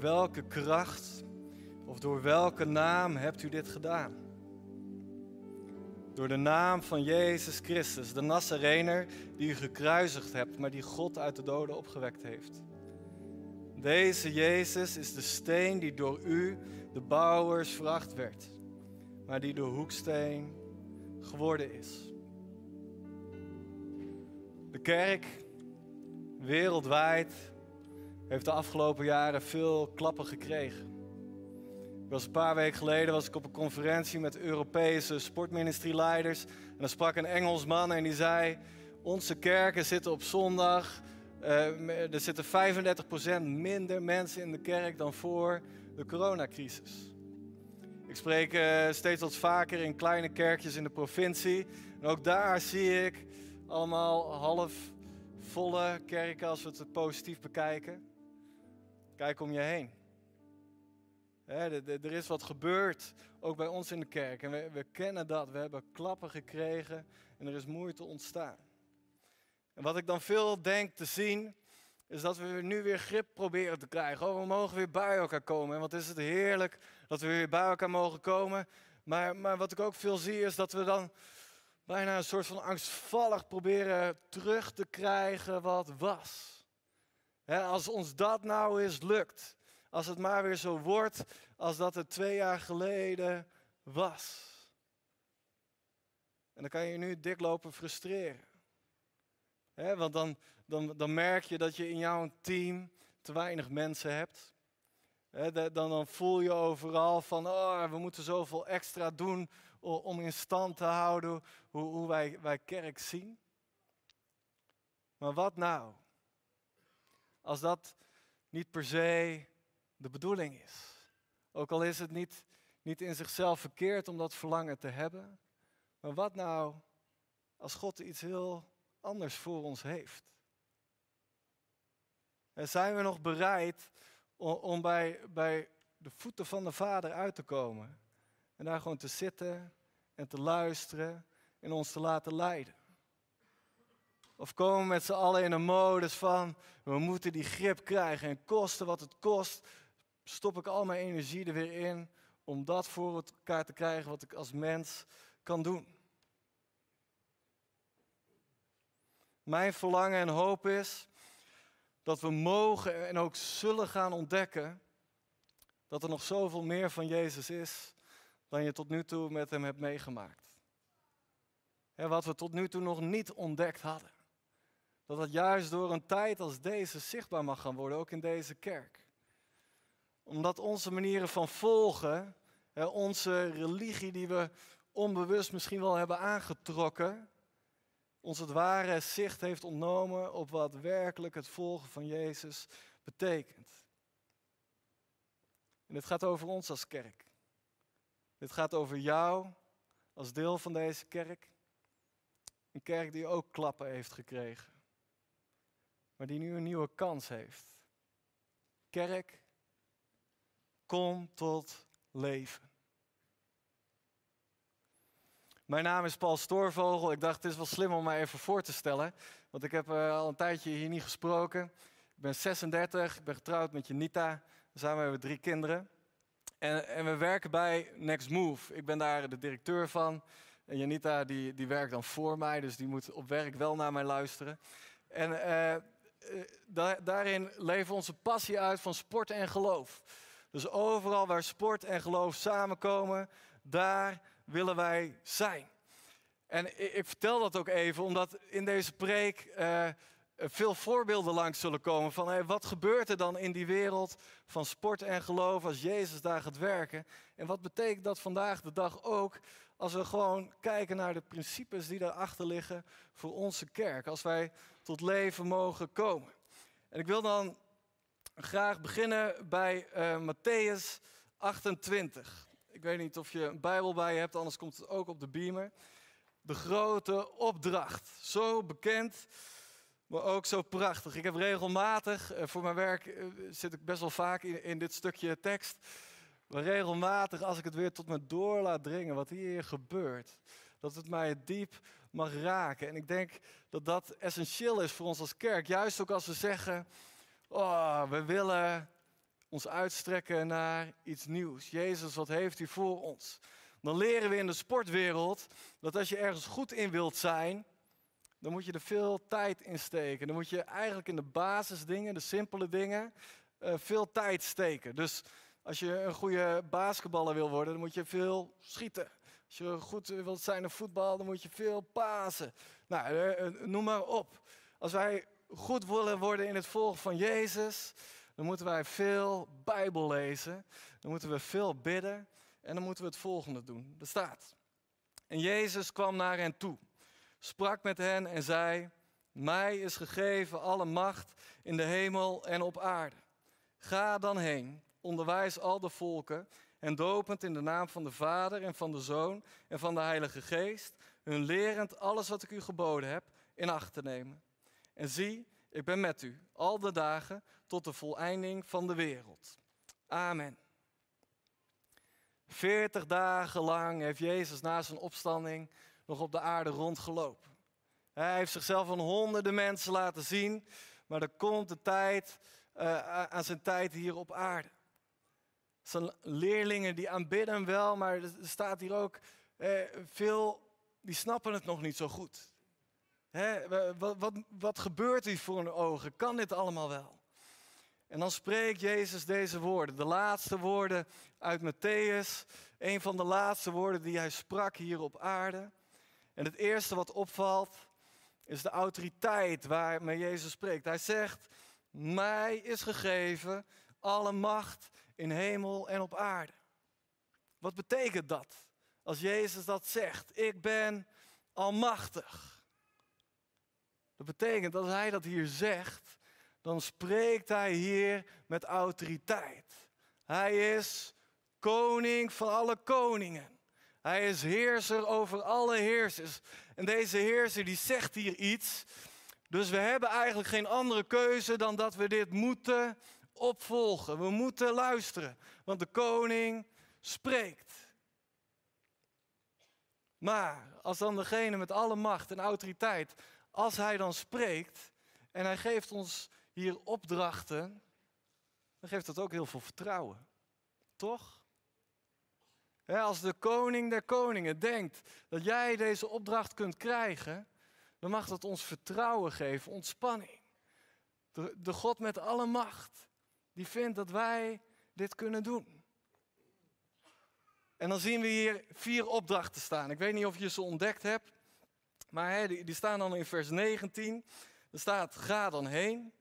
welke kracht of door welke naam hebt u dit gedaan? Door de naam van Jezus Christus, de Nazarener die u gekruisigd hebt, maar die God uit de doden opgewekt heeft. Deze Jezus is de steen die door u, de bouwers, veracht werd, maar die de hoeksteen geworden is. De kerk wereldwijd heeft de afgelopen jaren veel klappen gekregen. Was een paar weken geleden was ik op een conferentie met Europese sportministerieleiders. En dan sprak een Engelsman en die zei: Onze kerken zitten op zondag. Uh, er zitten 35% minder mensen in de kerk dan voor de coronacrisis. Ik spreek uh, steeds wat vaker in kleine kerkjes in de provincie. En ook daar zie ik allemaal half volle kerken als we het positief bekijken. Kijk om je heen. er is wat gebeurd, ook bij ons in de kerk. En we, we kennen dat. We hebben klappen gekregen en er is moeite ontstaan. En wat ik dan veel denk te zien, is dat we nu weer grip proberen te krijgen. Oh, we mogen weer bij elkaar komen. En wat is het heerlijk dat we weer bij elkaar mogen komen. Maar, maar wat ik ook veel zie, is dat we dan bijna een soort van angstvallig proberen terug te krijgen wat was als ons dat nou eens lukt. Als het maar weer zo wordt als dat het twee jaar geleden was. En dan kan je nu dik lopen frustreren. want dan, dan, dan merk je dat je in jouw team te weinig mensen hebt. dan, dan voel je overal van, oh, we moeten zoveel extra doen om in stand te houden hoe, hoe wij, wij kerk zien. Maar wat nou als dat niet per se de bedoeling is. Ook al is het niet, niet in zichzelf verkeerd om dat verlangen te hebben. Maar wat nou als God iets heel anders voor ons heeft? En zijn we nog bereid om, bij, bij de voeten van de Vader uit te komen? En daar gewoon te zitten en te luisteren en ons te laten leiden? Of komen we met z'n allen in een modus van, we moeten die grip krijgen en kosten wat het kost, stop ik al mijn energie er weer in om dat voor elkaar te krijgen wat ik als mens kan doen. Mijn verlangen en hoop is dat we mogen en ook zullen gaan ontdekken dat er nog zoveel meer van Jezus is dan je tot nu toe met hem hebt meegemaakt. En wat we tot nu toe nog niet ontdekt hadden. Dat het juist door een tijd als deze zichtbaar mag gaan worden, ook in deze kerk. Omdat onze manieren van volgen, onze religie die we onbewust misschien wel hebben aangetrokken, ons het ware zicht heeft ontnomen op wat werkelijk het volgen van Jezus betekent. En dit gaat over ons als kerk. Dit gaat over jou als deel van deze kerk. Een kerk die ook klappen heeft gekregen maar die nu een nieuwe kans heeft. Kerk, kom tot leven. Mijn naam is Paul Stoorvogel. Ik dacht, het is wel slim om mij even voor te stellen. Want ik heb uh, al een tijdje hier niet gesproken. Ik ben 36, ik ben getrouwd met Janita. Samen hebben we drie kinderen. En, en, we werken bij Next Move. Ik ben daar de directeur van. En Janita die, die werkt dan voor mij, dus die moet op werk wel naar mij luisteren. En uh, uh, daarin leven onze passie uit van sport en geloof. Dus overal waar sport en geloof samenkomen, daar willen wij zijn. En ik, vertel dat ook even, omdat in deze preek uh, veel voorbeelden langs zullen komen van wat gebeurt er dan in die wereld van sport en geloof als Jezus daar gaat werken. En wat betekent dat vandaag de dag ook als we gewoon kijken naar de principes die daarachter liggen voor onze kerk. Als wij tot leven mogen komen. En ik wil dan graag beginnen bij uh, Matthäus 28. Ik weet niet of je een Bijbel bij je hebt, anders komt het ook op de beamer. De grote opdracht. Zo bekend, maar ook zo prachtig. Ik heb regelmatig, uh, voor mijn werk uh, zit ik best wel vaak in, in dit stukje tekst. Maar regelmatig, als ik het weer tot me door laat dringen, wat hier gebeurt, dat het mij diep mag raken. En ik denk dat dat essentieel is voor ons als kerk. Juist ook als we zeggen, oh, we willen ons uitstrekken naar iets nieuws. Jezus, wat heeft u voor ons? Dan leren we in de sportwereld dat als je ergens goed in wilt zijn, dan moet je er veel tijd in steken. Dan moet je eigenlijk in de basisdingen, de simpele dingen, uh, veel tijd steken. Dus als je een goede basketballer wil worden, dan moet je veel schieten. Als je goed wilt zijn in voetbal, dan moet je veel pasen. Nou, eh, eh, noem maar op. Als wij goed willen worden in het volgen van Jezus, dan moeten wij veel Bijbel lezen. Dan moeten we veel bidden. En dan moeten we het volgende doen. Er staat. En Jezus kwam naar hen toe, sprak met hen en zei: Mij is gegeven alle macht in de hemel en op aarde. Ga dan heen, onderwijs al de volken en dopend in de naam van de Vader en van de Zoon en van de Heilige Geest, hun lerend alles wat ik u geboden heb in acht te nemen. En zie, ik ben met u al de dagen tot de voleinding van de wereld. Amen. Veertig dagen lang heeft Jezus na zijn opstanding nog op de aarde rondgelopen. Hij heeft zichzelf aan honderden mensen laten zien, maar er komt de tijd uh, aan zijn tijd hier op aarde. Zijn leerlingen die aanbidden wel, maar er staat hier ook eh, veel, die snappen het nog niet zo goed. Hè, wat, wat, wat gebeurt hier voor hun ogen? Kan dit allemaal wel? En dan spreekt Jezus deze woorden, de laatste woorden uit Matthäus, een van de laatste woorden die hij sprak hier op aarde. En het eerste wat opvalt is de autoriteit waarmee Jezus spreekt. Hij zegt, mij is gegeven alle macht in hemel en op aarde. Wat betekent dat? Als Jezus dat zegt, ik ben almachtig. Dat betekent dat als hij dat hier zegt, dan spreekt hij hier met autoriteit. Hij is koning van alle koningen. Hij is heerser over alle heersers. En deze heerser die zegt hier iets. Dus we hebben eigenlijk geen andere keuze dan dat we dit moeten opvolgen. We moeten luisteren, want de koning spreekt. Maar als dan degene met alle macht en autoriteit, als hij dan spreekt en hij geeft ons hier opdrachten, dan geeft dat ook heel veel vertrouwen. Toch? als de koning der koningen denkt dat jij deze opdracht kunt krijgen, dan mag dat ons vertrouwen geven, ontspanning. De, de God met alle macht, die vindt dat wij dit kunnen doen. En dan zien we hier vier opdrachten staan. Ik weet niet of je ze ontdekt hebt, maar die, die staan dan in vers 19. Er staat, ga dan heen,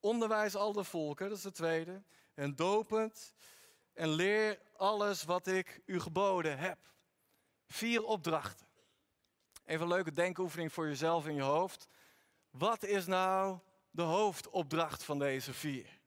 onderwijs al de volken, dat is de tweede, en dopend en leer alles wat ik u geboden heb. Vier opdrachten. Even een leuke denkoefening voor jezelf in je hoofd. Wat is nou de hoofdopdracht van deze vier?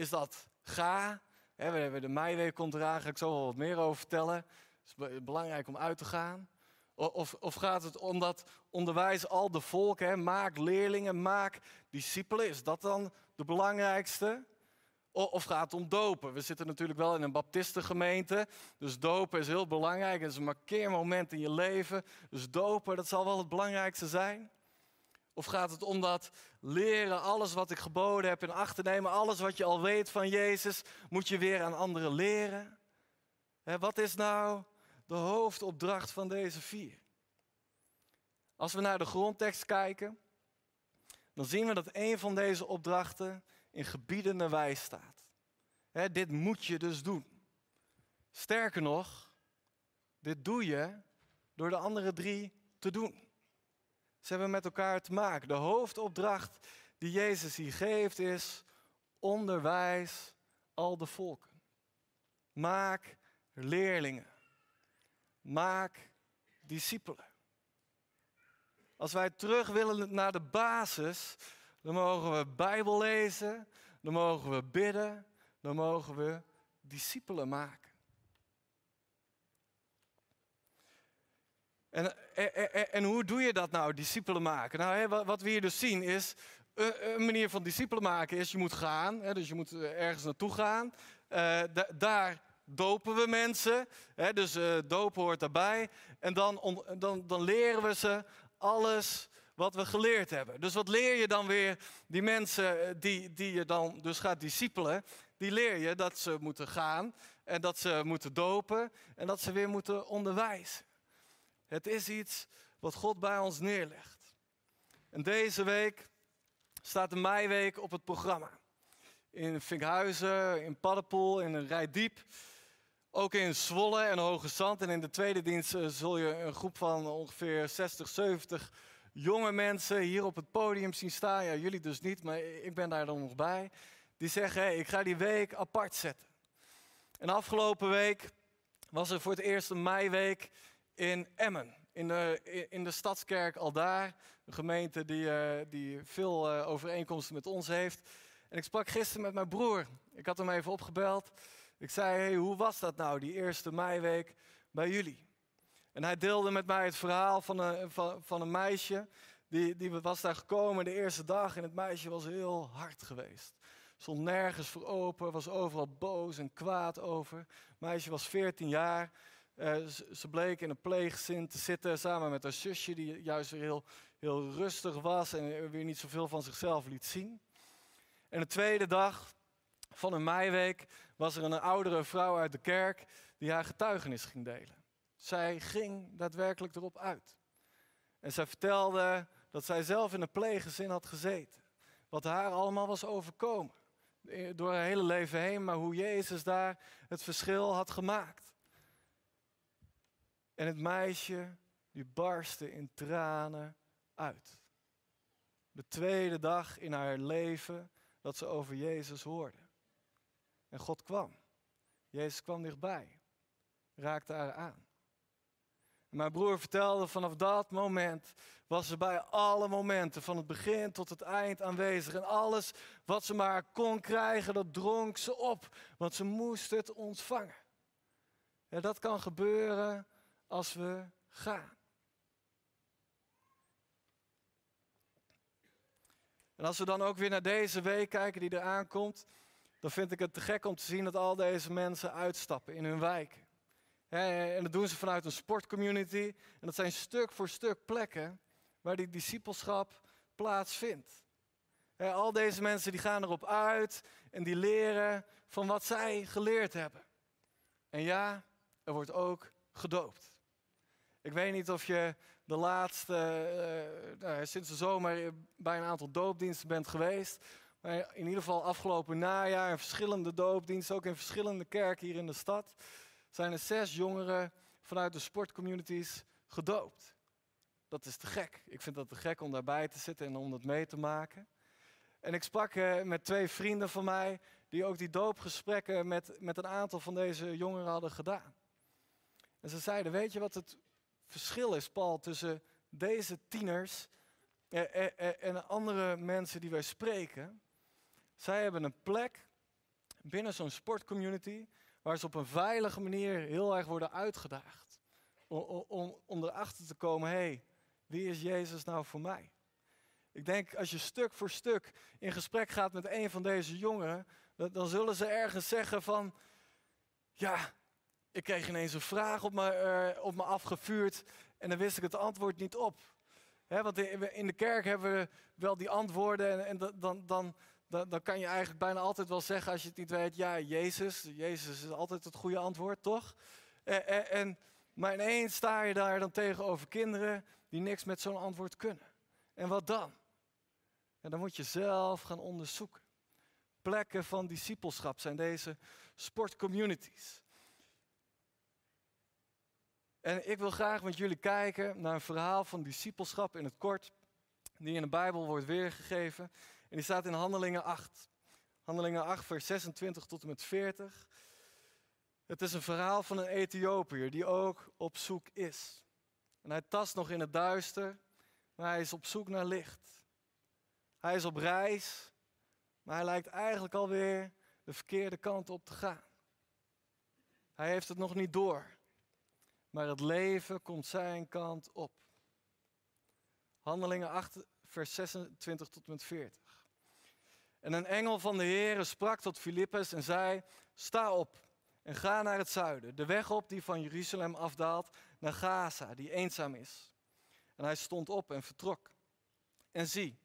Is dat ga? we hebben de meiweek komt eraan, ga ik zo wel wat meer over vertellen. Het is belangrijk om uit te gaan. Of, of gaat het om dat onderwijs al de volken, maak leerlingen, maak discipelen? Is dat dan de belangrijkste? Of gaat het om dopen? We zitten natuurlijk wel in een baptistengemeente. Dus dopen is heel belangrijk. Het is een markeermoment in je leven. Dus dopen, dat zal wel het belangrijkste zijn. Of gaat het om dat leren, alles wat ik geboden heb in acht te nemen, alles wat je al weet van Jezus, moet je weer aan anderen leren? wat is nou de hoofdopdracht van deze vier? Als we naar de grondtekst kijken, dan zien we dat een van deze opdrachten in gebiedende wijs staat. dit moet je dus doen. Sterker nog, dit doe je door de andere drie te doen. Ze hebben met elkaar te maken. De hoofdopdracht die Jezus hier geeft is: onderwijs al de volken. Maak leerlingen. Maak discipelen. Als wij terug willen naar de basis, dan mogen we Bijbel lezen, dan mogen we bidden, dan mogen we discipelen maken. En, en, en, hoe doe je dat nou, discipelen maken? Nou, hè, wat we hier dus zien is, een manier van discipelen maken is, je moet gaan. Hè, dus je moet eh, ergens naartoe gaan. Daar dopen we mensen. Hè, dus uh, dopen hoort daarbij. En dan, dan, dan leren we ze alles wat we geleerd hebben. Dus wat leer je dan weer die mensen die, die je dan dus gaat discipelen? die leer je dat ze moeten gaan en dat ze moeten dopen en dat ze weer moeten onderwijzen. Het is iets wat God bij ons neerlegt. En deze week staat de Meiweek op het programma. In Vinkhuizen, in Paddenpoel, in Rijdiep. Ook in Zwolle en Hoge Zand. En in de tweede dienst eh, zul je een groep van ongeveer 60, 70 jonge mensen hier op het podium zien staan. Ja, jullie dus niet, maar ik ben daar dan nog bij. Die zeggen, ik ga die week apart zetten. En afgelopen week was er voor het eerst een meiweek in Emmen. In de, in de stadskerk al daar. Een gemeente die, uh, die veel uh, overeenkomsten met ons heeft. En ik sprak gisteren met mijn broer. Ik had hem even opgebeld. Ik zei, hey, hoe was dat nou, die eerste meiweek bij jullie? En hij deelde met mij het verhaal van een, van, van een meisje. Die, die was daar gekomen de eerste dag en het meisje was heel hard geweest. Stond nergens voor open, was overal boos en kwaad over. Het meisje was 14 jaar. Uh, ze bleek in een pleeggezin te zitten samen met haar zusje, die juist weer heel, heel rustig was en weer niet zoveel van zichzelf liet zien. En de tweede dag van een meiweek was er een oudere vrouw uit de kerk die haar getuigenis ging delen. Zij ging daadwerkelijk erop uit. En zij vertelde dat zij zelf in een pleeggezin had gezeten. Wat haar allemaal was overkomen. Door haar hele leven heen, maar hoe Jezus daar het verschil had gemaakt. En het meisje, die barstte in tranen uit. De tweede dag in haar leven dat ze over Jezus hoorde. En God kwam. Jezus kwam dichtbij. Raakte haar aan. Mijn broer vertelde vanaf dat moment was ze bij alle momenten, van het begin tot het eind aanwezig. En alles wat ze maar kon krijgen, dat dronk ze op, want ze moest het ontvangen. Ja, dat kan gebeuren als we gaan. En als we dan ook weer naar deze week kijken die eraan komt, dan vind ik het te gek om te zien dat al deze mensen uitstappen in hun wijk. En dat doen ze vanuit een sportcommunity. En dat zijn stuk voor stuk plekken waar die discipelschap plaatsvindt. Al deze mensen die gaan erop uit en die leren van wat zij geleerd hebben. En ja, er wordt ook gedoopt. Ik weet niet of je de laatste, uh, nou, sinds de zomer bij een aantal doopdiensten bent geweest. Maar in ieder geval afgelopen najaar in verschillende doopdiensten, ook in verschillende kerken hier in de stad zijn er zes jongeren vanuit de sportcommunities gedoopt. Dat is te gek. Ik vind dat te gek om daarbij te zitten en om dat mee te maken. En ik sprak eh, met twee vrienden van mij die ook die doopgesprekken met, met een aantal van deze jongeren hadden gedaan. En ze zeiden, weet je wat het verschil is, Paul, tussen deze tieners en, andere mensen die wij spreken? Zij hebben een plek binnen zo'n sportcommunity waar ze op een veilige manier heel erg worden uitgedaagd. Om, om, om erachter te komen, hé, hey, wie is Jezus nou voor mij? Ik denk, als je stuk voor stuk in gesprek gaat met een van deze jongeren, dan, dan zullen ze ergens zeggen van, ja, ik kreeg ineens een vraag op me, uh, op me afgevuurd en dan wist ik het antwoord niet op. want in de kerk hebben we wel die antwoorden en, en dan, dan, dan, dan kan je eigenlijk bijna altijd wel zeggen als je het niet weet, ja, Jezus. Jezus is altijd het goede antwoord, toch? En, en, en, maar ineens sta je daar dan tegenover kinderen die niks met zo'n antwoord kunnen. En wat dan? En dan moet je zelf gaan onderzoeken. Plekken van discipelschap zijn deze sportcommunities. En ik wil graag met jullie kijken naar een verhaal van discipelschap in het kort, die in de Bijbel wordt weergegeven. En die staat in Handelingen 8. Handelingen 8, vers 26 tot en met 40. Het is een verhaal van een Ethiopiër die ook op zoek is. En hij tast nog in het duister, maar hij is op zoek naar licht. Hij is op reis, maar hij lijkt eigenlijk alweer de verkeerde kant op te gaan. Hij heeft het nog niet door, maar het leven komt zijn kant op. Handelingen 8, vers 26 tot en met 40. En een engel van de Heere sprak tot Filippus en zei: Sta op en ga naar het zuiden, de weg op die van Jeruzalem afdaalt naar Gaza, die eenzaam is. En hij stond op en vertrok. En zie,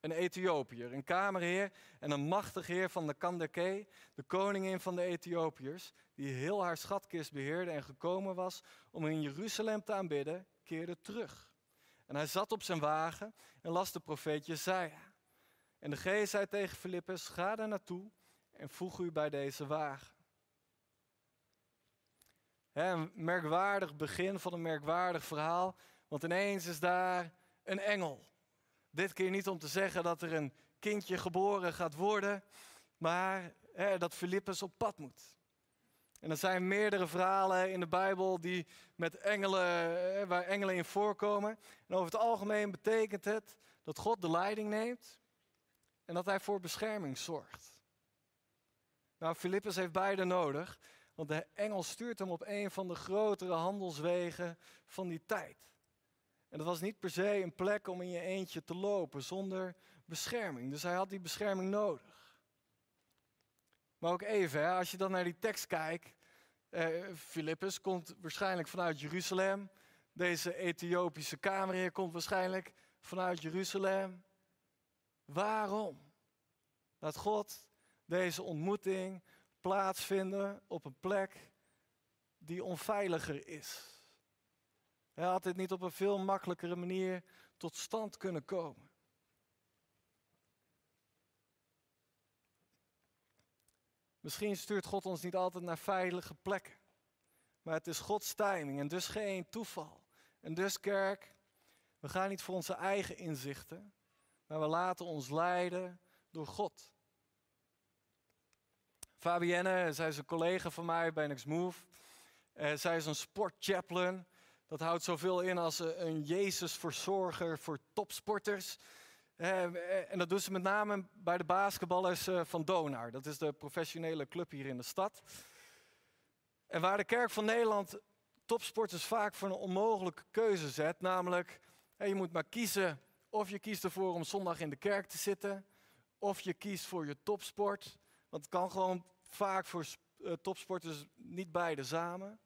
een Ethiopiër, een kamerheer en een machtig heer van de Kandake, de koningin van de Ethiopiërs, die heel haar schatkist beheerde en gekomen was om in Jeruzalem te aanbidden, keerde terug. En hij zat op zijn wagen en las de profeet Jezaja. En de geest zei tegen Filippus, ga daar naartoe en voeg u bij deze wagen. een merkwaardig begin van een merkwaardig verhaal, want ineens is daar een engel. Dit keer niet om te zeggen dat er een kindje geboren gaat worden, maar dat Filippus op pad moet. En er zijn meerdere verhalen in de Bijbel die met engelen, waar engelen in voorkomen. En over het algemeen betekent het dat God de leiding neemt en dat hij voor bescherming zorgt. Nou, Filippus heeft beide nodig, want de engel stuurt hem op een van de grotere handelswegen van die tijd. En dat was niet per se een plek om in je eentje te lopen zonder bescherming. Dus hij had die bescherming nodig. Maar ook even, hè, als je dan naar die tekst kijkt. Eh, komt waarschijnlijk vanuit Jeruzalem. Deze Ethiopische kamerheer komt waarschijnlijk vanuit Jeruzalem. Waarom? Laat God deze ontmoeting plaatsvinden op een plek die onveiliger is. Hij had dit niet op een veel makkelijkere manier tot stand kunnen komen. Misschien stuurt God ons niet altijd naar veilige plekken. Maar het is Gods timing en dus geen toeval. En dus kerk, we gaan niet voor onze eigen inzichten, maar we laten ons leiden door God. Fabienne, zij is een collega van mij bij Next Move. Uh, zij is een sportchaplain. Dat houdt zoveel in als een Jezus-verzorger voor topsporters. Uh, en dat doet ze met name bij de basketballers uh, van Donar. Dat is de professionele club hier in de stad. En waar de Kerk van Nederland topsporters vaak voor een onmogelijke keuze zet. Namelijk, je moet maar kiezen of je kiest ervoor om zondag in de kerk te zitten. Of je kiest voor je topsport. Want het kan gewoon vaak voor uh, topsporters niet beide samen.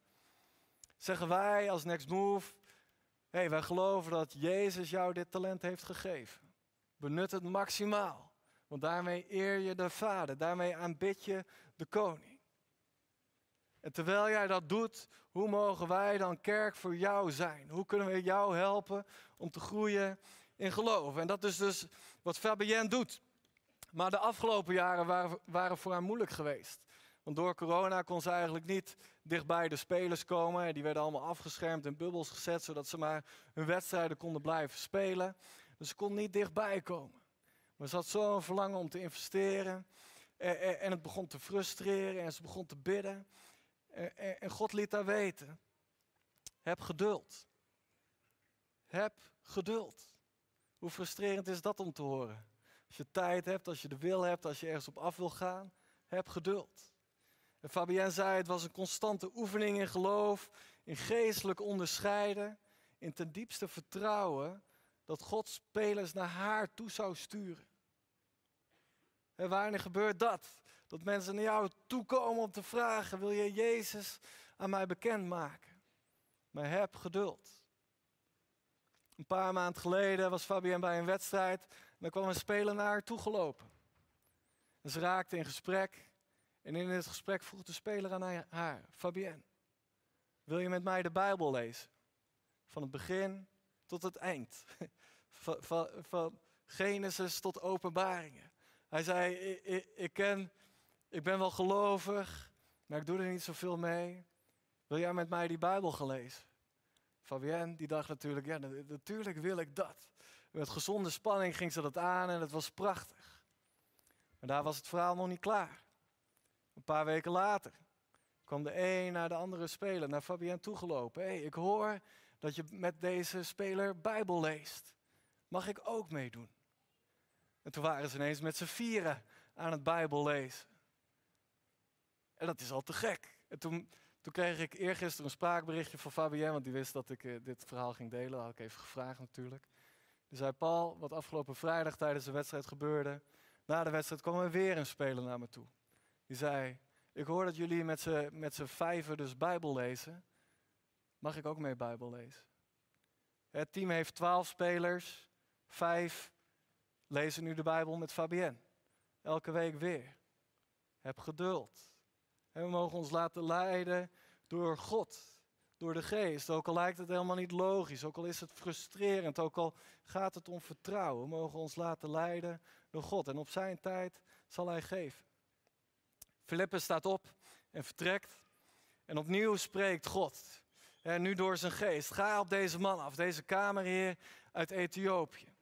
Zeggen wij als Next Move, hey, wij geloven dat Jezus jou dit talent heeft gegeven. Benut het maximaal, want daarmee eer je de Vader, daarmee aanbid je de Koning. En terwijl jij dat doet, hoe mogen wij dan kerk voor jou zijn? Hoe kunnen we jou helpen om te groeien in geloof? En dat is dus wat Fabienne doet. Maar de afgelopen jaren waren, waren voor haar moeilijk geweest. Want door corona kon ze eigenlijk niet dichtbij de spelers komen. Die werden allemaal afgeschermd in bubbels gezet, zodat ze maar hun wedstrijden konden blijven spelen. Dus ze kon niet dichtbij komen. Maar ze had zo'n verlangen om te investeren. En het begon te frustreren en ze begon te bidden. En God liet haar weten. Heb geduld. Heb geduld. Hoe frustrerend is dat om te horen? Als je tijd hebt, als je de wil hebt, als je ergens op af wil gaan, heb geduld. En Fabienne zei, het was een constante oefening in geloof, in geestelijk onderscheiden, in ten diepste vertrouwen dat God spelers naar haar toe zou sturen. En wanneer gebeurt dat? Dat mensen naar jou toe komen om te vragen, wil je Jezus aan mij bekendmaken? Maar heb geduld. Een paar maanden geleden was Fabienne bij een wedstrijd dan kwam een speler naar haar toegelopen. En ze raakte in gesprek. En in het gesprek vroeg de speler aan haar, Fabienne, wil je met mij de Bijbel lezen? Van het begin tot het eind. Van, van, van Genesis tot openbaringen. Hij zei, ik, ik, ik, ben wel gelovig, maar ik doe er niet zoveel mee. Wil jij met mij die Bijbel gelezen? Fabienne die dacht natuurlijk, ja natuurlijk wil ik dat. Met gezonde spanning ging ze dat aan en het was prachtig. Maar daar was het verhaal nog niet klaar. Een paar weken later kwam de een naar de andere speler naar Fabienne toegelopen. Hé, hey, ik hoor dat je met deze speler Bijbel leest. Mag ik ook meedoen? En toen waren ze ineens met z'n vieren aan het Bijbel lezen. En dat is al te gek. En toen, toen kreeg ik eergisteren een spraakberichtje van Fabienne, want die wist dat ik uh, dit verhaal ging delen. Dat had ik even gevraagd natuurlijk. Die zei Paul, wat afgelopen vrijdag tijdens de wedstrijd gebeurde. Na de wedstrijd kwam er weer een speler naar me toe. Die zei, ik hoor dat jullie met z'n vijven dus Bijbel lezen. Mag ik ook mee Bijbel lezen? Het team heeft twaalf spelers. Vijf lezen nu de Bijbel met Fabienne. Elke week weer. Heb geduld. We mogen ons laten leiden door God, door de geest. Ook al lijkt het helemaal niet logisch, ook al is het frustrerend, ook al gaat het om vertrouwen. We mogen ons laten leiden door God. En op zijn tijd zal hij geven. Filippus staat op en vertrekt. En opnieuw spreekt God. En nu door zijn geest. Ga op deze man af, deze kamerheer uit Ethiopië.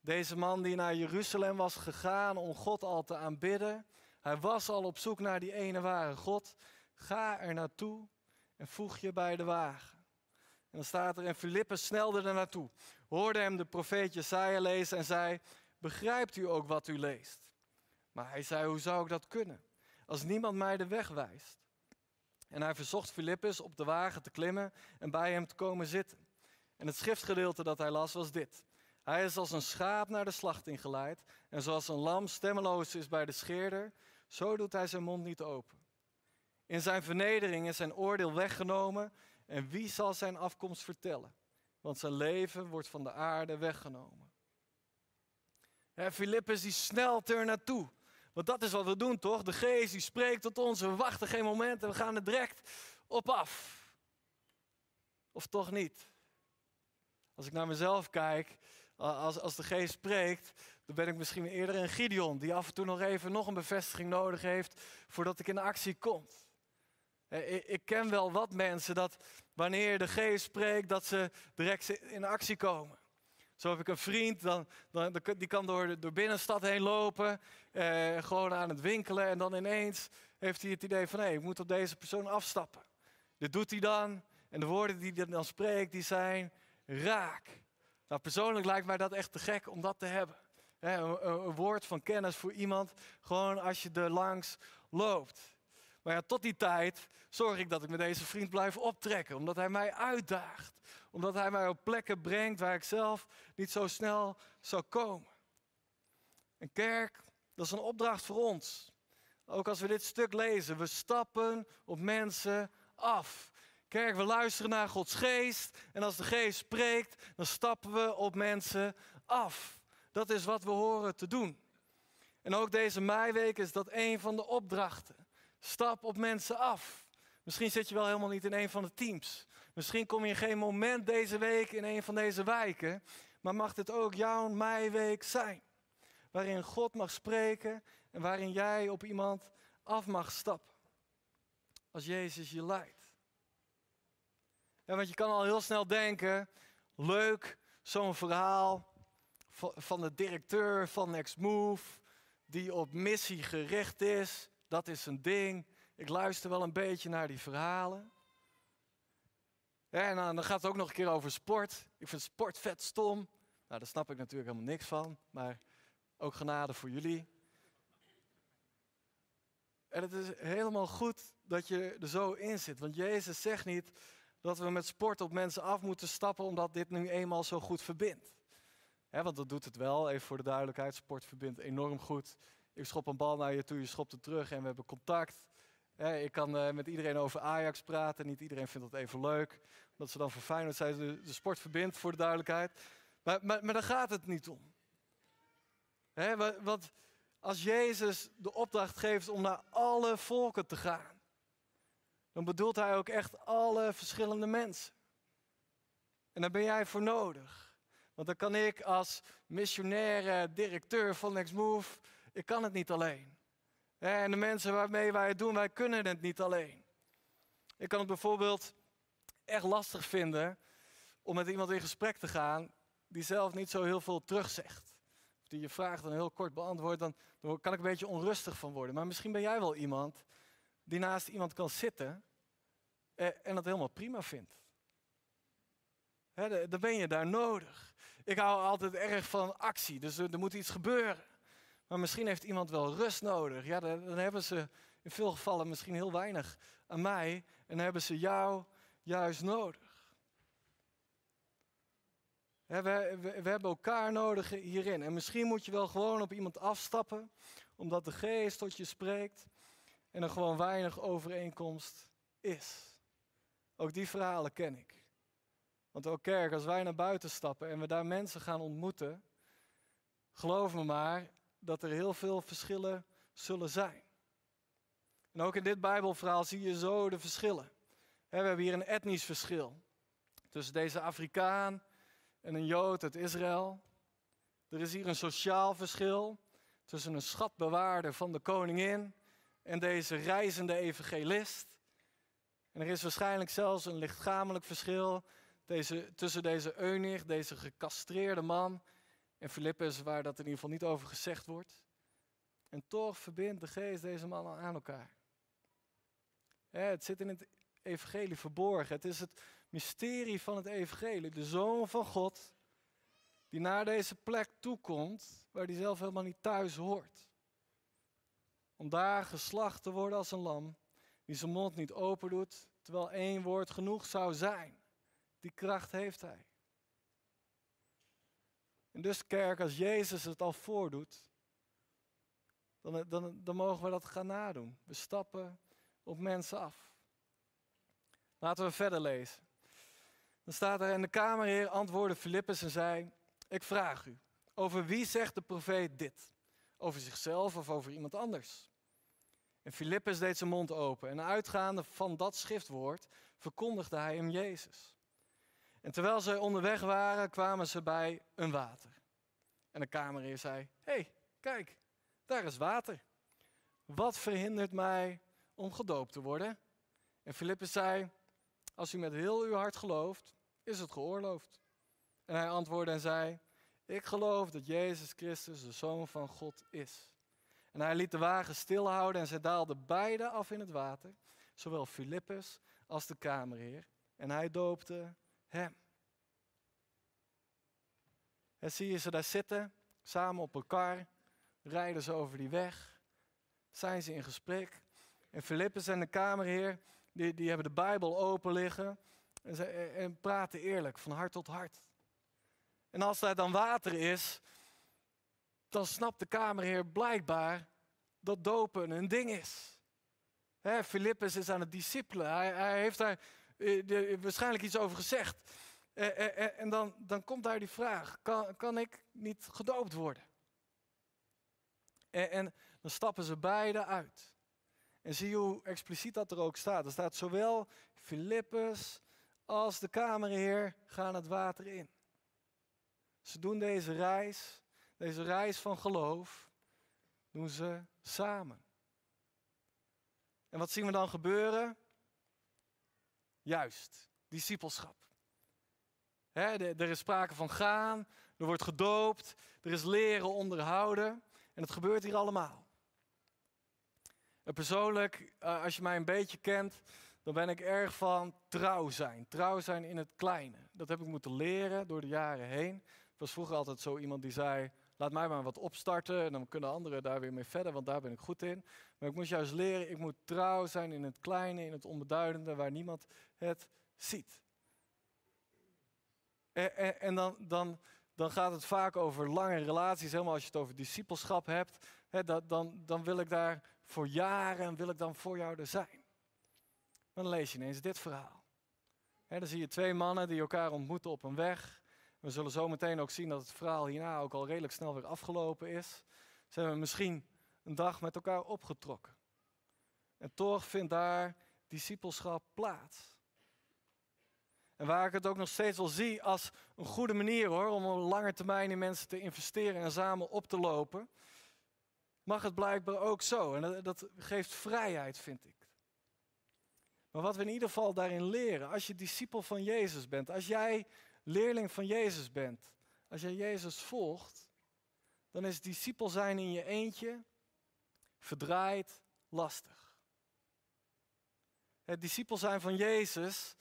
Deze man die naar Jeruzalem was gegaan om God al te aanbidden. Hij was al op zoek naar die ene ware God. Ga er naartoe en voeg je bij de wagen. En dan staat er, en Filippus snelde er naartoe, hoorde hem de profeet Jesaja lezen en zei, begrijpt u ook wat u leest? Maar hij zei, hoe zou ik dat kunnen, als niemand mij de weg wijst? En hij verzocht Filippus op de wagen te klimmen en bij hem te komen zitten. En het schriftgedeelte dat hij las was dit. Hij is als een schaap naar de slachting geleid. En zoals een lam stemmeloos is bij de scheerder, zo doet hij zijn mond niet open. In zijn vernedering is zijn oordeel weggenomen. En wie zal zijn afkomst vertellen? Want zijn leven wordt van de aarde weggenomen. En Filippus die snelt er naartoe. Want dat is wat we doen, toch? De geest die spreekt tot ons. We wachten geen moment en we gaan er direct op af. Of toch niet? Als ik naar mezelf kijk, als, als de geest spreekt, dan ben ik misschien eerder een Gideon die af en toe nog even nog een bevestiging nodig heeft voordat ik in actie kom. Ik, ik ken wel wat mensen dat wanneer de geest spreekt, dat ze direct in actie komen. Zo heb ik een vriend, dan, dan, die kan door de binnenstad heen lopen, eh, gewoon aan het winkelen. En dan ineens heeft hij het idee van, hé, ik moet op deze persoon afstappen. Dit doet hij dan. En de woorden die hij dan spreekt, die zijn raak. Nou, persoonlijk lijkt mij dat echt te gek om dat te hebben. een, een, woord van kennis voor iemand, gewoon als je er langs loopt. Maar ja, tot die tijd zorg ik dat ik met deze vriend blijf optrekken, omdat hij mij uitdaagt. Omdat hij mij op plekken brengt waar ik zelf niet zo snel zou komen. Een kerk, dat is een opdracht voor ons. Ook als we dit stuk lezen, we stappen op mensen af. Kerk, we luisteren naar Gods geest. En als de geest spreekt, dan stappen we op mensen af. Dat is wat we horen te doen. En ook deze meiweek is dat een van de opdrachten. Stap op mensen af. Misschien zit je wel helemaal niet in een van de teams. Misschien kom je geen moment deze week in een van deze wijken. Maar mag dit ook jouw meiweek zijn? Waarin God mag spreken en waarin jij op iemand af mag stappen. Als Jezus je leidt. Ja, want je kan al heel snel denken, leuk, zo'n verhaal van de directeur van Next Move, die op missie gericht is. Dat is een ding. Ik luister wel een beetje naar die verhalen. En dan gaat het ook nog een keer over sport. Ik vind sport vet stom. Nou, daar snap ik natuurlijk helemaal niks van. Maar ook genade voor jullie. En het is helemaal goed dat je er zo in zit. Want Jezus zegt niet, dat we met sport op mensen af moeten stappen omdat dit nu eenmaal zo goed verbindt. want dat doet het wel, even voor de duidelijkheid. Sport verbindt enorm goed. Ik schop een bal naar je toe, je schopt het terug en we hebben contact. ik kan uh, met iedereen over Ajax praten. Niet iedereen vindt dat even leuk. Dat ze dan voor Feyenoord zijn. De, de sport verbindt, voor de duidelijkheid. Maar, maar, maar daar gaat het niet om. want als Jezus de opdracht geeft om naar alle volken te gaan dan bedoelt hij ook echt alle verschillende mensen. En daar ben jij voor nodig. Want dan kan ik als missionaire directeur van Next Move, ik kan het niet alleen. En de mensen waarmee wij het doen, wij kunnen het niet alleen. Ik kan het bijvoorbeeld echt lastig vinden om met iemand in gesprek te gaan die zelf niet zo heel veel terugzegt. Of die je vraag dan heel kort beantwoordt, dan, kan ik een beetje onrustig van worden. Maar misschien ben jij wel iemand die naast iemand kan zitten eh, en dat helemaal prima vindt. Dan ben je daar nodig. Ik hou altijd erg van actie, dus er, moet iets gebeuren. Maar misschien heeft iemand wel rust nodig. Ja, dan, hebben ze in veel gevallen misschien heel weinig aan mij. En dan hebben ze jou juist nodig. we, we, we, hebben elkaar nodig hierin. En misschien moet je wel gewoon op iemand afstappen, omdat de geest tot je spreekt en er gewoon weinig overeenkomst is. Ook die verhalen ken ik. Want ook kerk, als wij naar buiten stappen en we daar mensen gaan ontmoeten, geloof me maar dat er heel veel verschillen zullen zijn. En ook in dit Bijbelverhaal zie je zo de verschillen. We hebben hier een etnisch verschil tussen deze Afrikaan en een Jood uit Israël. Er is hier een sociaal verschil tussen een schatbewaarder van de koningin en deze reizende evangelist. En er is waarschijnlijk zelfs een lichamelijk verschil deze, tussen deze eunig, deze gecastreerde man, en Filippus, waar dat in ieder geval niet over gezegd wordt. En toch verbindt de geest deze mannen aan elkaar. het zit in het evangelie verborgen. Het is het mysterie van het evangelie. De Zoon van God, die naar deze plek toekomt, waar hij zelf helemaal niet thuis hoort. Om daar geslacht te worden als een lam, die zijn mond niet open doet, terwijl één woord genoeg zou zijn. Die kracht heeft hij. En dus kerk, als Jezus het al voordoet, dan, dan, dan mogen we dat gaan nadoen. We stappen op mensen af. Laten we verder lezen. Dan staat er in de kamerheer antwoordde Filippus en zei, ik vraag u, over wie zegt de profeet dit? Over zichzelf of over iemand anders? En Filippus deed zijn mond open en uitgaande van dat schriftwoord verkondigde hij hem Jezus. En terwijl zij onderweg waren, kwamen ze bij een water. En de kamerheer zei: Hé, hey, kijk, daar is water. Wat verhindert mij om gedoopt te worden? En Filippus zei: Als u met heel uw hart gelooft, is het geoorloofd. En hij antwoordde en zei: Ik geloof dat Jezus Christus de Zoon van God is. En hij liet de wagen stilhouden en zij daalden beide af in het water, zowel Filippus als de kamerheer. En hij doopte hem. En zie je ze daar zitten, samen op elkaar, rijden ze over die weg, zijn ze in gesprek. En Filippus en de kamerheer, die, die hebben de Bijbel open liggen en, ze, en praten eerlijk, van hart tot hart. En als daar dan water is, dan snapt de kamerheer blijkbaar dat dopen een ding is. Filippus is aan het discipelen. Hij, hij heeft daar uh, waarschijnlijk iets over gezegd. Uh, uh, en dan, dan komt daar die vraag: kan, kan ik niet gedoopt worden? En, en dan stappen ze beide uit. En zie hoe expliciet dat er ook staat. Er staat zowel Filippus als de kamerheer gaan het water in. Ze doen deze reis, deze reis van geloof, doen ze samen. En wat zien we dan gebeuren? Juist, discipelschap. er is sprake van gaan, er wordt gedoopt, er is leren onderhouden en het gebeurt hier allemaal. En persoonlijk, eh, als je mij een beetje kent, dan ben ik erg van trouw zijn. Trouw zijn in het kleine. Dat heb ik moeten leren door de jaren heen. Ik was vroeger altijd zo iemand die zei, laat mij maar wat opstarten en dan kunnen anderen daar weer mee verder, want daar ben ik goed in. Maar ik moest juist leren, ik moet trouw zijn in het kleine, in het onbeduidende, waar niemand het ziet. En, en, dan, dan, dan gaat het vaak over lange relaties, helemaal als je het over discipelschap hebt. Hè, dan, dan wil ik daar voor jaren, wil ik dan voor jou er zijn. Dan lees je ineens dit verhaal. Hè, dan zie je twee mannen die elkaar ontmoeten op een weg. We zullen zo meteen ook zien dat het verhaal hierna ook al redelijk snel weer afgelopen is. Ze hebben misschien een dag met elkaar opgetrokken. En toch vindt daar discipelschap plaats. En waar ik het ook nog steeds wel zie als een goede manier hoor, om op lange termijn in mensen te investeren en samen op te lopen, mag het blijkbaar ook zo. En dat, dat geeft vrijheid, vind ik. Maar wat we in ieder geval daarin leren, als je discipel van Jezus bent, als jij leerling van Jezus bent, als jij Jezus volgt, dan is discipel zijn in je eentje verdraaid lastig. Het discipel zijn van Jezus,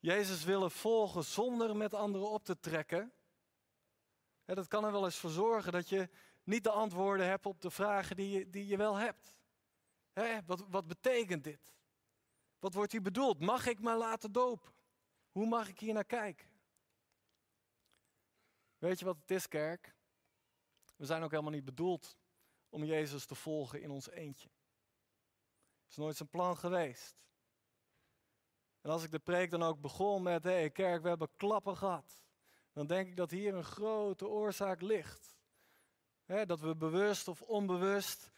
Jezus willen volgen zonder met anderen op te trekken, dat kan er wel eens voor zorgen dat je niet de antwoorden hebt op de vragen die je, die je wel hebt. wat, wat betekent dit? Wat wordt hier bedoeld? Mag ik mij laten dopen? Hoe mag ik hier naar kijken? Weet je wat het is, kerk? We zijn ook helemaal niet bedoeld om Jezus te volgen in ons eentje. Het is nooit zijn plan geweest. En als ik de preek dan ook begon met, hé hey, kerk, we hebben klappen gehad. Dan denk ik dat hier een grote oorzaak ligt. Dat we bewust of onbewust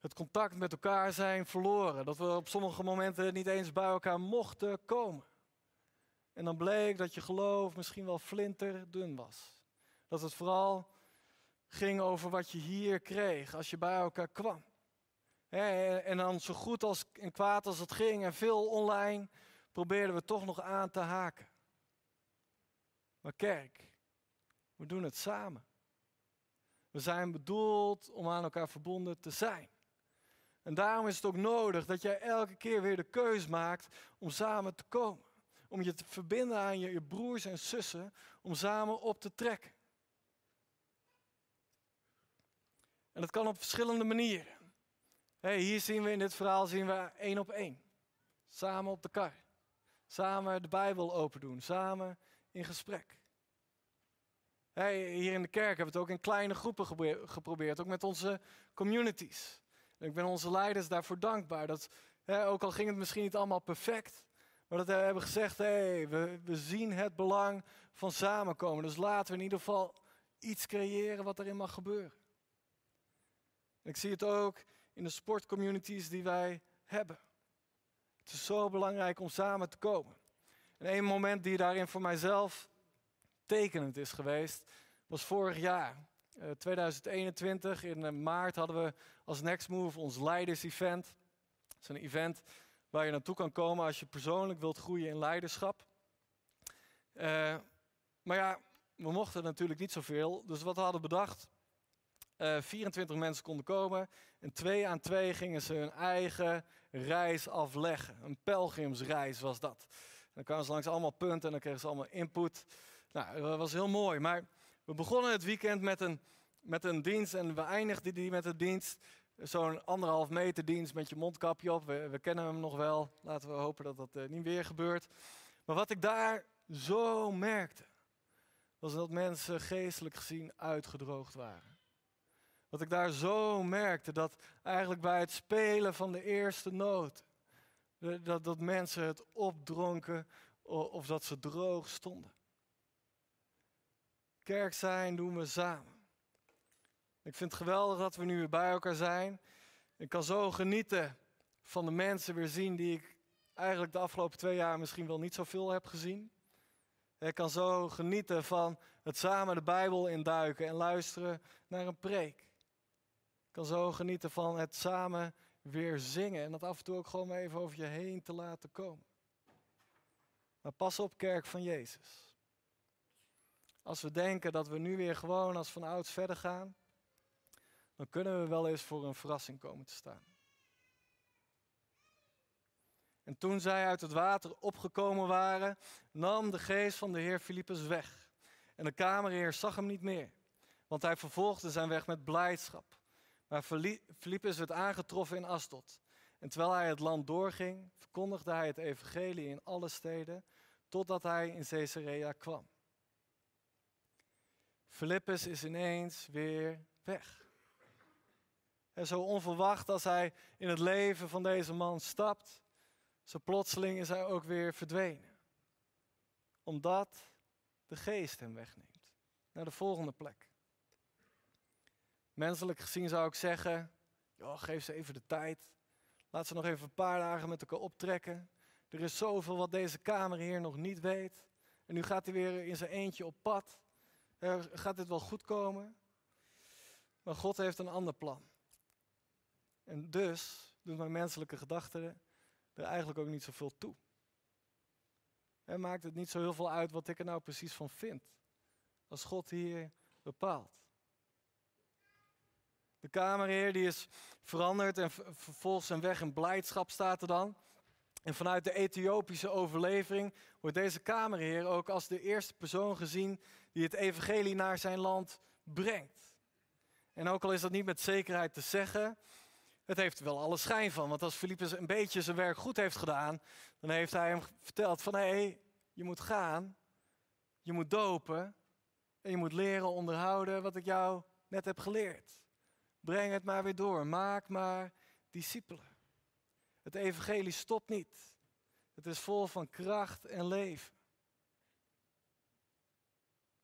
het contact met elkaar zijn verloren. Dat we op sommige momenten niet eens bij elkaar mochten komen. En dan bleek dat je geloof misschien wel flinterdun was. Dat het vooral ging over wat je hier kreeg als je bij elkaar kwam. En dan zo goed als en kwaad als het ging en veel online probeerden we toch nog aan te haken. Maar kerk, we doen het samen. We zijn bedoeld om aan elkaar verbonden te zijn. En daarom is het ook nodig dat jij elke keer weer de keus maakt om samen te komen. Om je te verbinden aan je, je broers en zussen, om samen op te trekken. En dat kan op verschillende manieren. Hey, hier zien we in dit verhaal zien we één op één. Samen op de kar. Samen de Bijbel open doen. Samen in gesprek. Hier in de kerk hebben we het ook in kleine groepen geprobeerd. Ook met onze communities. ik ben onze leiders daarvoor dankbaar. Dat, ook al ging het misschien niet allemaal perfect. Maar dat we hebben gezegd, hey, we, we zien het belang van samenkomen. Dus laten we in ieder geval iets creëren wat erin mag gebeuren. ik zie het ook in de sportcommunities die wij hebben. Het is zo belangrijk om samen te komen. En één moment die daarin voor mijzelf tekenend is geweest, was vorig jaar. 2021, eh, in eh, maart hadden we als Next Move ons Leiders-event. Dat is een event waar je naartoe kan komen als je persoonlijk wilt groeien in leiderschap. Uh, maar ja, we mochten natuurlijk niet zoveel. Dus wat we hadden bedacht, 24 mensen konden komen. En twee aan twee gingen ze hun eigen reis afleggen. Een pelgrimsreis was dat. dan kwamen ze langs allemaal punten en dan kregen ze allemaal input. Nou, dat was heel mooi. Maar we begonnen het weekend met een, met een dienst en we eindigden die met een dienst. Zo'n anderhalf meter dienst met je mondkapje op. We, kennen hem nog wel. Laten we hopen dat dat uh, niet weer gebeurt. Maar wat ik daar zo merkte, was dat mensen geestelijk gezien uitgedroogd waren. Wat ik daar zo merkte, dat eigenlijk bij het spelen van de eerste noot, dat, dat mensen het opdronken of dat ze droog stonden. Kerk zijn doen we samen. Ik vind het geweldig dat we nu weer bij elkaar zijn. Ik kan zo genieten van de mensen weer zien die ik eigenlijk de afgelopen twee jaar misschien wel niet zoveel heb gezien. Ik kan zo genieten van het samen de Bijbel induiken en luisteren naar een preek kan zo genieten van het samen weer zingen. En dat af en toe ook gewoon even over je heen te laten komen. Maar pas op, kerk van Jezus. Als we denken dat we nu weer gewoon als van ouds verder gaan, dan kunnen we wel eens voor een verrassing komen te staan. En toen zij uit het water opgekomen waren, nam de geest van de Heer Filippus weg. En de kamerheer zag hem niet meer, want hij vervolgde zijn weg met blijdschap. Maar Filippus werd aangetroffen in Astot. En terwijl hij het land doorging, verkondigde hij het evangelie in alle steden, totdat hij in Caesarea kwam. Filippus is ineens weer weg. En zo onverwacht als hij in het leven van deze man stapt, zo plotseling is hij ook weer verdwenen. Omdat de geest hem wegneemt naar de volgende plek. Menselijk gezien zou ik zeggen, joh, geef ze even de tijd. Laat ze nog even een paar dagen met elkaar optrekken. Er is zoveel wat deze kamer hier nog niet weet. En nu gaat hij weer in zijn eentje op pad. gaat dit wel goed komen? Maar God heeft een ander plan. En dus doet mijn menselijke gedachten er eigenlijk ook niet zoveel toe. En maakt het niet zo heel veel uit wat ik er nou precies van vind. Als God hier bepaalt. De kamerheer die is veranderd en vervolgens zijn weg in blijdschap staat er dan. En vanuit de Ethiopische overlevering wordt deze kamerheer ook als de eerste persoon gezien die het evangelie naar zijn land brengt. En ook al is dat niet met zekerheid te zeggen, het heeft wel alle schijn van. Want als Filippus een beetje zijn werk goed heeft gedaan, dan heeft hij hem verteld van hé, hey, je moet gaan, je moet dopen en je moet leren onderhouden wat ik jou net heb geleerd. Breng het maar weer door. Maak maar discipelen. Het evangelie stopt niet. Het is vol van kracht en leven.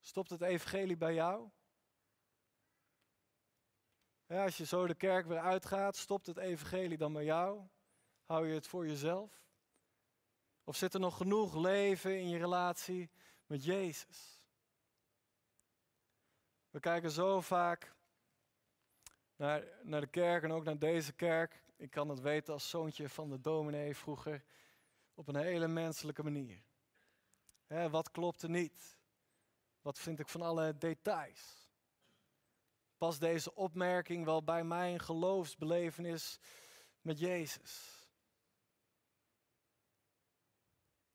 Stopt het evangelie bij jou? Ja, als je zo de kerk weer uitgaat, stopt het evangelie dan bij jou? Hou je het voor jezelf? Of zit er nog genoeg leven in je relatie met Jezus? We kijken zo vaak naar, naar de kerk en ook naar deze kerk. Ik kan het weten als zoontje van de dominee vroeger. Op een hele menselijke manier. Hè, wat klopt er niet? Wat vind ik van alle details? Past deze opmerking wel bij mijn geloofsbelevenis met Jezus?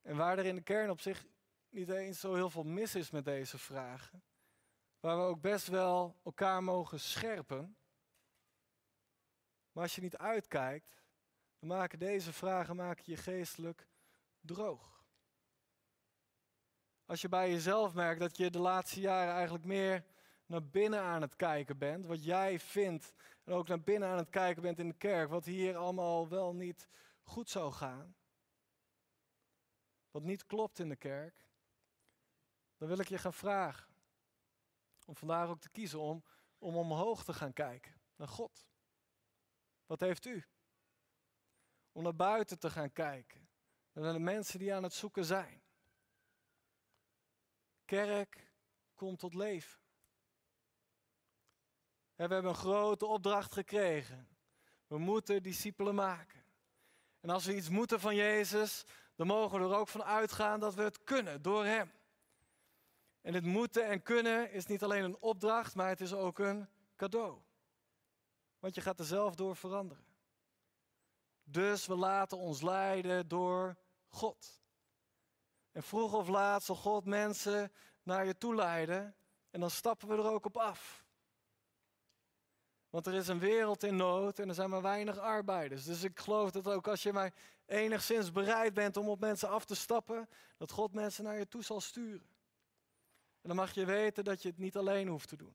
En waar er in de kern op zich niet eens zo heel veel mis is met deze vragen, waar we ook best wel elkaar mogen scherpen. Maar als je niet uitkijkt, dan maken deze vragen maken je geestelijk droog. Als je bij jezelf merkt dat je de laatste jaren eigenlijk meer naar binnen aan het kijken bent, wat jij vindt, en ook naar binnen aan het kijken bent in de kerk, wat hier allemaal wel niet goed zou gaan, wat niet klopt in de kerk, dan wil ik je gaan vragen om vandaag ook te kiezen om, om omhoog te gaan kijken naar God. Wat heeft u? Om naar buiten te gaan kijken, naar de mensen die aan het zoeken zijn. Kerk komt tot leven. we hebben een grote opdracht gekregen. We moeten discipelen maken. En als we iets moeten van Jezus, dan mogen we er ook van uitgaan dat we het kunnen door Hem. En het moeten en kunnen is niet alleen een opdracht, maar het is ook een cadeau. Want je gaat er zelf door veranderen. Dus we laten ons leiden door God. En vroeg of laat zal God mensen naar je toe leiden en dan stappen we er ook op af. Want er is een wereld in nood en er zijn maar weinig arbeiders. Dus ik geloof dat ook als je maar enigszins bereid bent om op mensen af te stappen, dat God mensen naar je toe zal sturen. En dan mag je weten dat je het niet alleen hoeft te doen.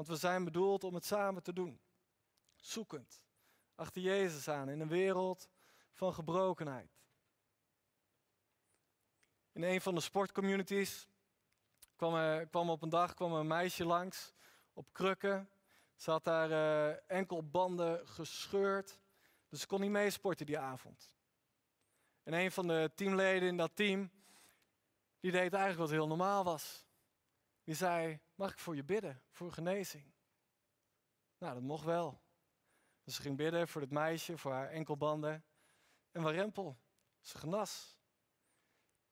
Want we zijn bedoeld om het samen te doen. Zoekend. Achter Jezus aan in een wereld van gebrokenheid. In een van de sportcommunities kwam, kwam op een dag kwam een meisje langs op krukken. Ze had daar uh, enkelbanden gescheurd. Dus ze kon niet meesporten die avond. En een van de teamleden in dat team, die deed eigenlijk wat heel normaal was. Die zei, mag ik voor je bidden, voor genezing? Nou, dat mocht wel. Dus ze ging bidden voor het meisje, voor haar enkelbanden. En warempel, ze genas.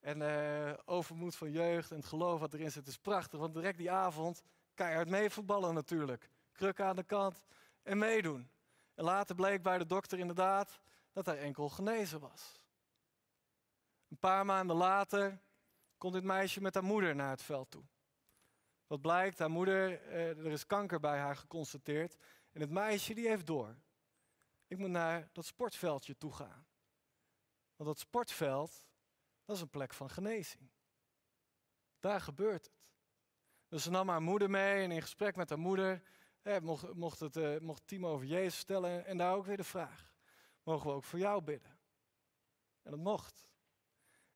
En uh, overmoed van jeugd en het geloof wat erin zit is prachtig. Want direct die avond keihard mee voetballen natuurlijk. Kruk aan de kant en meedoen. En later bleek bij de dokter inderdaad dat hij enkel genezen was. Een paar maanden later komt dit meisje met haar moeder naar het veld toe. Wat blijkt, haar moeder, eh, er is kanker bij haar geconstateerd. En het meisje die heeft door. Ik moet naar dat sportveldje toe gaan. Want dat sportveld, dat is een plek van genezing. Daar gebeurt het. Dus ze nam haar moeder mee en in gesprek met haar moeder mocht, mocht, het, uh, mocht team over Jezus vertellen en daar ook weer de vraag. Mogen we ook voor jou bidden? En dat mocht.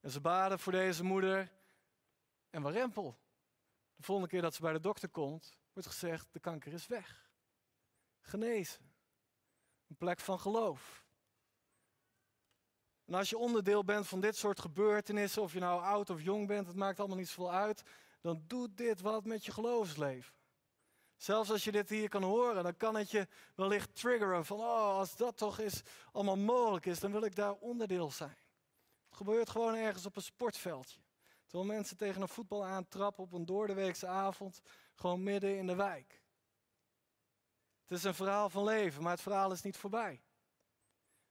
En ze baden voor deze moeder en warempel. De volgende keer dat ze bij de dokter komt, wordt gezegd, de kanker is weg. Genezen. Een plek van geloof. En als je onderdeel bent van dit soort gebeurtenissen, of je nou oud of jong bent, het maakt allemaal niet zoveel uit, dan doet dit wat met je geloofsleven. Zelfs als je dit hier kan horen, dan kan het je wellicht triggeren van, oh, als dat toch is, allemaal mogelijk is, dan wil ik daar onderdeel zijn. Het gebeurt gewoon ergens op een sportveldje. Terwijl mensen tegen een voetbal aantrappen op een doordeweekse avond, gewoon midden in de wijk. Het is een verhaal van leven, maar het verhaal is niet voorbij.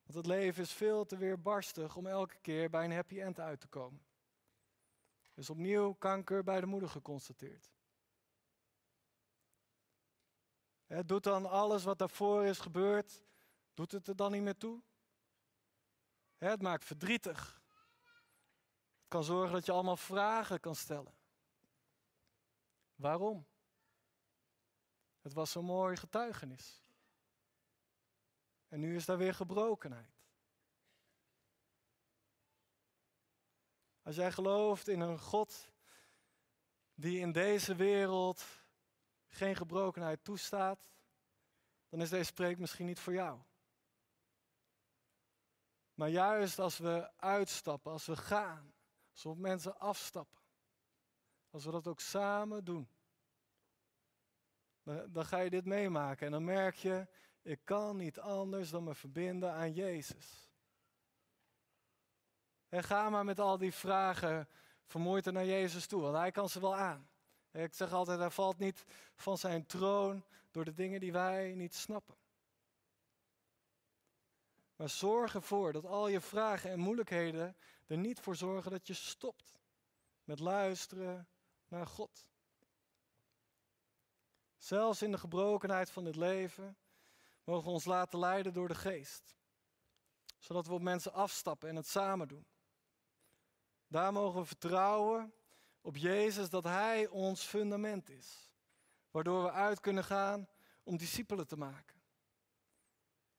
Want het leven is veel te weerbarstig om elke keer bij een happy end uit te komen. Dus opnieuw kanker bij de moeder geconstateerd. doet dan alles wat daarvoor is gebeurd, doet het er dan niet meer toe? het maakt verdrietig. Kan zorgen dat je allemaal vragen kan stellen. Waarom? Het was zo'n mooi getuigenis. En nu is daar weer gebrokenheid. Als jij gelooft in een God die in deze wereld geen gebrokenheid toestaat, dan is deze preek misschien niet voor jou. Maar juist als we uitstappen, als we gaan, als mensen afstappen, als we dat ook samen doen, dan, dan ga je dit meemaken en dan merk je, ik kan niet anders dan me verbinden aan Jezus. En ga maar met al die vragen vermoeid naar Jezus toe, want hij kan ze wel aan. Ik zeg altijd, hij valt niet van zijn troon door de dingen die wij niet snappen. Maar zorg ervoor dat al je vragen en moeilijkheden er niet voor zorgen dat je stopt met luisteren naar God. Zelfs in de gebrokenheid van dit leven mogen we ons laten leiden door de geest. Zodat we op mensen afstappen en het samen doen. Daar mogen we vertrouwen op Jezus dat Hij ons fundament is. Waardoor we uit kunnen gaan om discipelen te maken.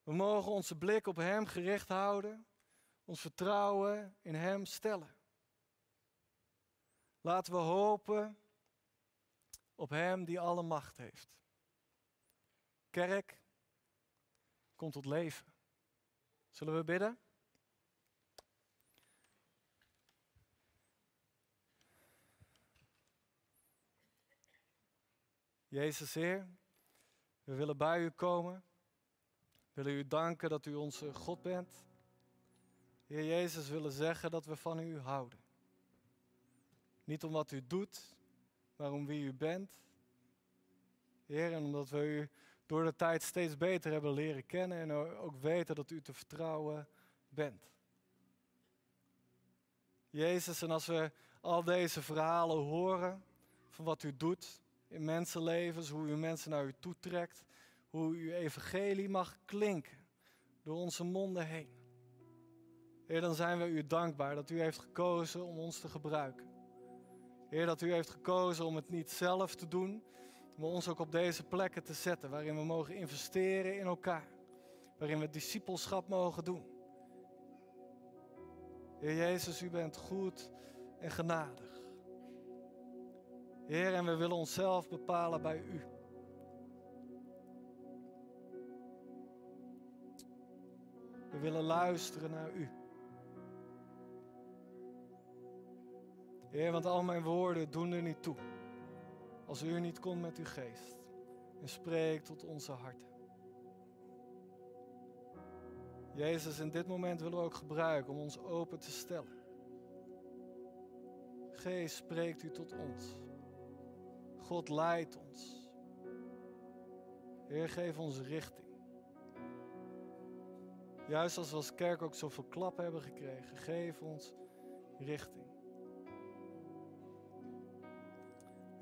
We mogen onze blik op Hem gericht houden, ons vertrouwen in Hem stellen. Laten we hopen op Hem die alle macht heeft. Kerk, kom tot leven. Zullen we bidden? Jezus Heer, we willen bij u komen. Willen u danken dat u onze God bent. Heer Jezus, willen zeggen dat we van u houden. Niet om wat u doet, maar om wie u bent. Heer, en omdat we u door de tijd steeds beter hebben leren kennen en ook weten dat u te vertrouwen bent. Jezus, en als we al deze verhalen horen van wat u doet, in mensenlevens, hoe u mensen naar u toetrekt, hoe uw evangelie mag klinken door onze monden heen. Heer, dan zijn we u dankbaar dat u heeft gekozen om ons te gebruiken. Heer, dat u heeft gekozen om het niet zelf te doen, maar ons ook op deze plekken te zetten waarin we mogen investeren in elkaar. Waarin we discipelschap mogen doen. Heer Jezus, u bent goed en genadig. Heer, en we willen onszelf bepalen bij U. We willen luisteren naar U. Heer, want al mijn woorden doen er niet toe. Als U niet komt met uw geest en spreekt tot onze harten. Jezus, in dit moment willen we ook gebruiken om ons open te stellen. Geest, spreekt U tot ons. God leidt ons. Heer, geef ons richting. Juist als we als kerk ook zoveel klappen hebben gekregen, geef ons richting.